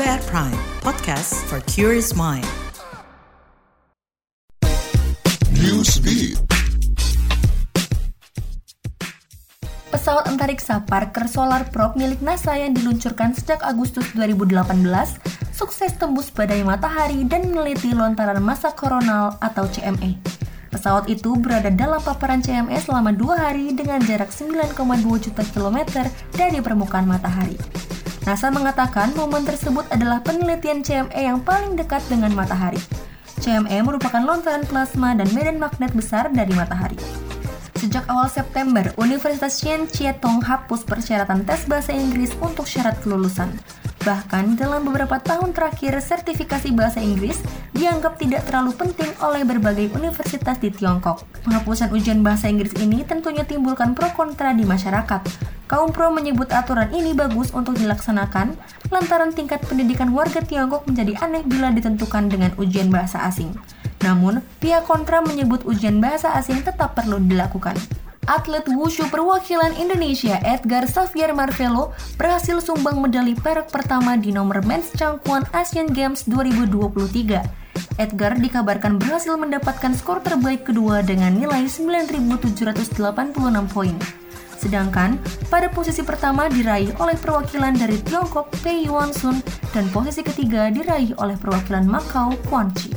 Prime, podcast for curious mind. Newsbeat. Pesawat antariksa Parker Solar Probe milik NASA yang diluncurkan sejak Agustus 2018 sukses tembus badai matahari dan meneliti lontaran masa koronal atau CME. Pesawat itu berada dalam paparan CME selama dua hari dengan jarak 9,2 juta kilometer dari permukaan matahari. NASA mengatakan momen tersebut adalah penelitian CME yang paling dekat dengan matahari. CME merupakan lontaran plasma dan medan magnet besar dari matahari. Sejak awal September, Universitas Xian Chietong hapus persyaratan tes bahasa Inggris untuk syarat kelulusan. Bahkan dalam beberapa tahun terakhir, sertifikasi bahasa Inggris dianggap tidak terlalu penting oleh berbagai universitas di Tiongkok. Penghapusan ujian bahasa Inggris ini tentunya timbulkan pro kontra di masyarakat. Kaum pro menyebut aturan ini bagus untuk dilaksanakan, lantaran tingkat pendidikan warga Tiongkok menjadi aneh bila ditentukan dengan ujian bahasa asing. Namun, pihak kontra menyebut ujian bahasa asing tetap perlu dilakukan. Atlet wushu perwakilan Indonesia Edgar Xavier Marvelo berhasil sumbang medali perak pertama di nomor men's cangkuan Asian Games 2023. Edgar dikabarkan berhasil mendapatkan skor terbaik kedua dengan nilai 9.786 poin. Sedangkan pada posisi pertama diraih oleh perwakilan dari Tiongkok Pei Yuan Sun dan posisi ketiga diraih oleh perwakilan Macau Quan Chi.